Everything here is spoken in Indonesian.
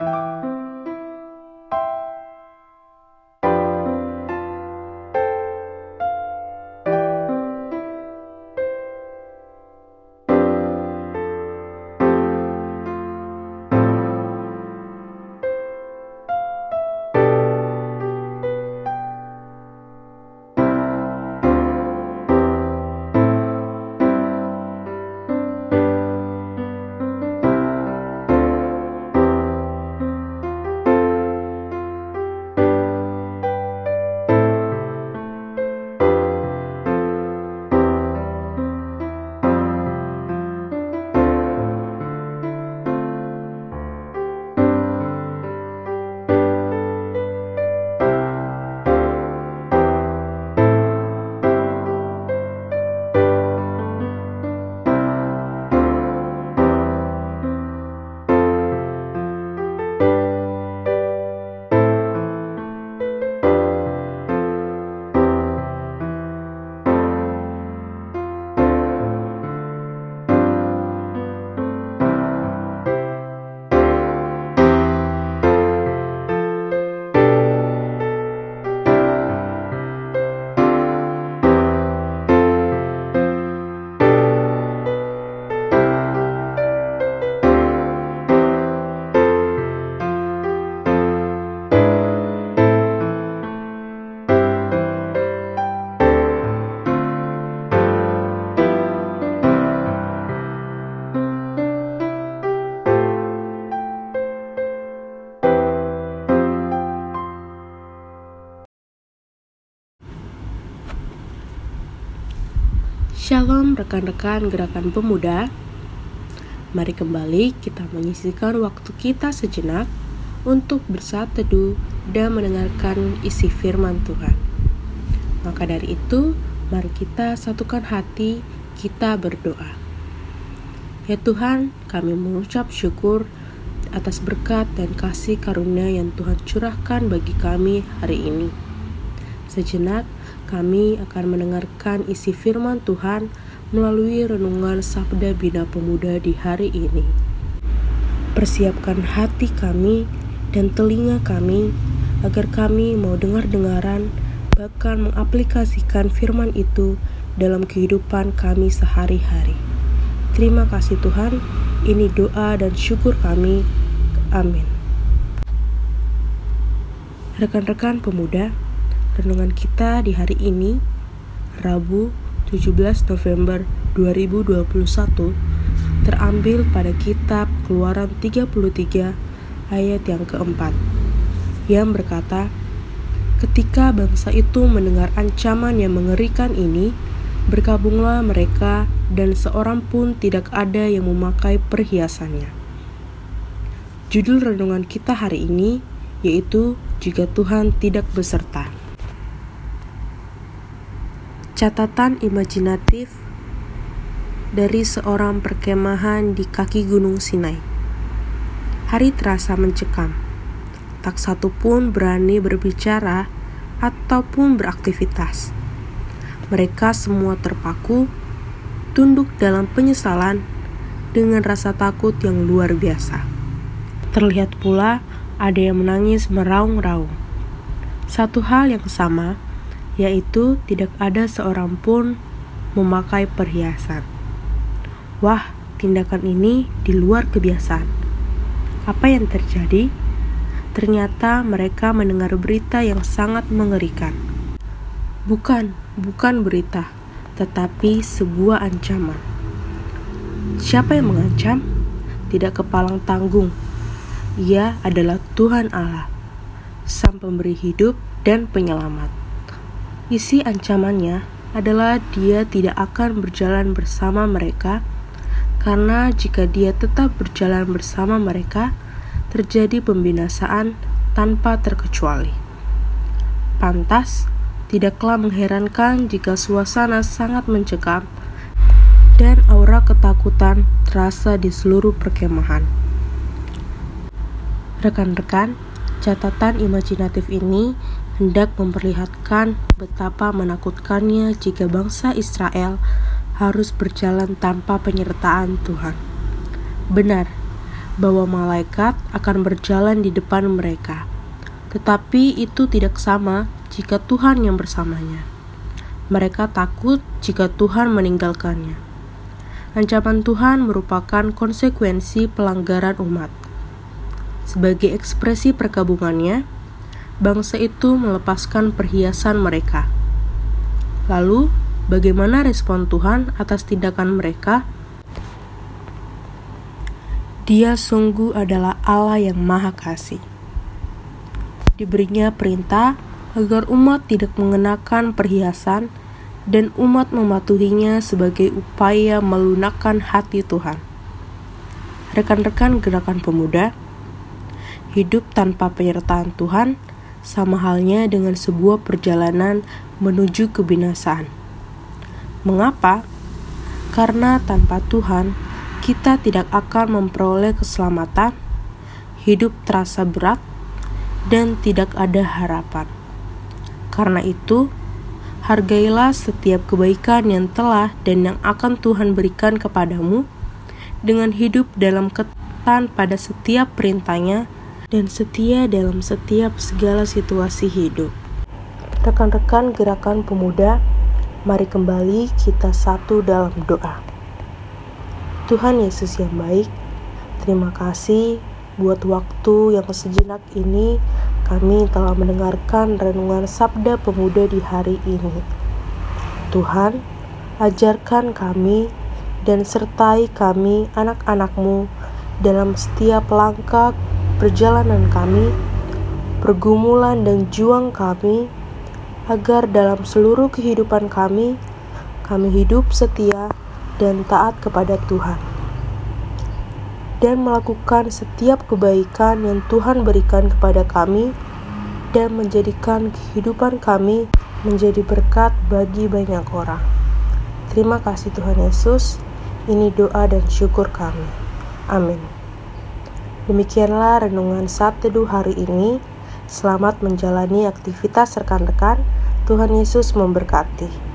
Música Shalom rekan-rekan gerakan pemuda. Mari kembali kita menyisihkan waktu kita sejenak Untuk bersaat teduh dan mendengarkan isi firman Tuhan. Maka dari itu mari kita satukan hati kita berdoa. Ya Tuhan kami mengucap syukur atas berkat dan kasih karunia yang Tuhan curahkan bagi kami hari ini. Sejenak kami akan mendengarkan isi firman Tuhan melalui renungan Sabda Bina Pemuda di hari ini. Persiapkan hati kami dan telinga kami agar kami mau dengar-dengaran bahkan mengaplikasikan firman itu dalam kehidupan kami sehari-hari. Terima kasih Tuhan, ini doa dan syukur kami. Amin. Rekan-rekan pemuda, Renungan kita di hari ini, Rabu 17 November 2021, terambil pada kitab Keluaran 33 ayat yang keempat, yang berkata, Ketika bangsa itu mendengar ancaman yang mengerikan ini, berkabunglah mereka dan seorang pun tidak ada yang memakai perhiasannya. Judul renungan kita hari ini yaitu jika Tuhan tidak beserta. Catatan imajinatif dari seorang perkemahan di kaki Gunung Sinai. Hari terasa mencekam. Tak satu pun berani berbicara ataupun beraktivitas. Mereka semua terpaku, tunduk dalam penyesalan dengan rasa takut yang luar biasa. Terlihat pula ada yang menangis meraung-raung. Satu hal yang sama yaitu tidak ada seorang pun memakai perhiasan. Wah, tindakan ini di luar kebiasaan. Apa yang terjadi? Ternyata mereka mendengar berita yang sangat mengerikan. Bukan, bukan berita, tetapi sebuah ancaman. Siapa yang mengancam? Tidak kepalang tanggung. Ia adalah Tuhan Allah, Sang Pemberi hidup dan penyelamat. Isi ancamannya adalah dia tidak akan berjalan bersama mereka, karena jika dia tetap berjalan bersama mereka, terjadi pembinasaan tanpa terkecuali. Pantas, tidaklah mengherankan jika suasana sangat mencekam dan aura ketakutan terasa di seluruh perkemahan. Rekan-rekan, catatan imajinatif ini hendak memperlihatkan betapa menakutkannya jika bangsa Israel harus berjalan tanpa penyertaan Tuhan. Benar, bahwa malaikat akan berjalan di depan mereka. Tetapi itu tidak sama jika Tuhan yang bersamanya. Mereka takut jika Tuhan meninggalkannya. Ancaman Tuhan merupakan konsekuensi pelanggaran umat. Sebagai ekspresi perkabungannya, bangsa itu melepaskan perhiasan mereka. Lalu, bagaimana respon Tuhan atas tindakan mereka? Dia sungguh adalah Allah yang Maha Kasih. Diberinya perintah agar umat tidak mengenakan perhiasan dan umat mematuhinya sebagai upaya melunakkan hati Tuhan. Rekan-rekan gerakan pemuda, hidup tanpa penyertaan Tuhan sama halnya dengan sebuah perjalanan menuju kebinasaan. Mengapa? Karena tanpa Tuhan, kita tidak akan memperoleh keselamatan, hidup terasa berat, dan tidak ada harapan. Karena itu, hargailah setiap kebaikan yang telah dan yang akan Tuhan berikan kepadamu dengan hidup dalam ketan pada setiap perintahnya dan setia dalam setiap segala situasi hidup. Rekan-rekan gerakan pemuda, mari kembali kita satu dalam doa. Tuhan Yesus yang baik, terima kasih buat waktu yang sejenak ini kami telah mendengarkan renungan sabda pemuda di hari ini. Tuhan, ajarkan kami dan sertai kami anak-anakmu dalam setiap langkah perjalanan kami, pergumulan dan juang kami, agar dalam seluruh kehidupan kami, kami hidup setia dan taat kepada Tuhan, dan melakukan setiap kebaikan yang Tuhan berikan kepada kami, dan menjadikan kehidupan kami menjadi berkat bagi banyak orang. Terima kasih Tuhan Yesus. Ini doa dan syukur kami. Amin. Demikianlah renungan saat teduh hari ini. Selamat menjalani aktivitas rekan-rekan. Tuhan Yesus memberkati.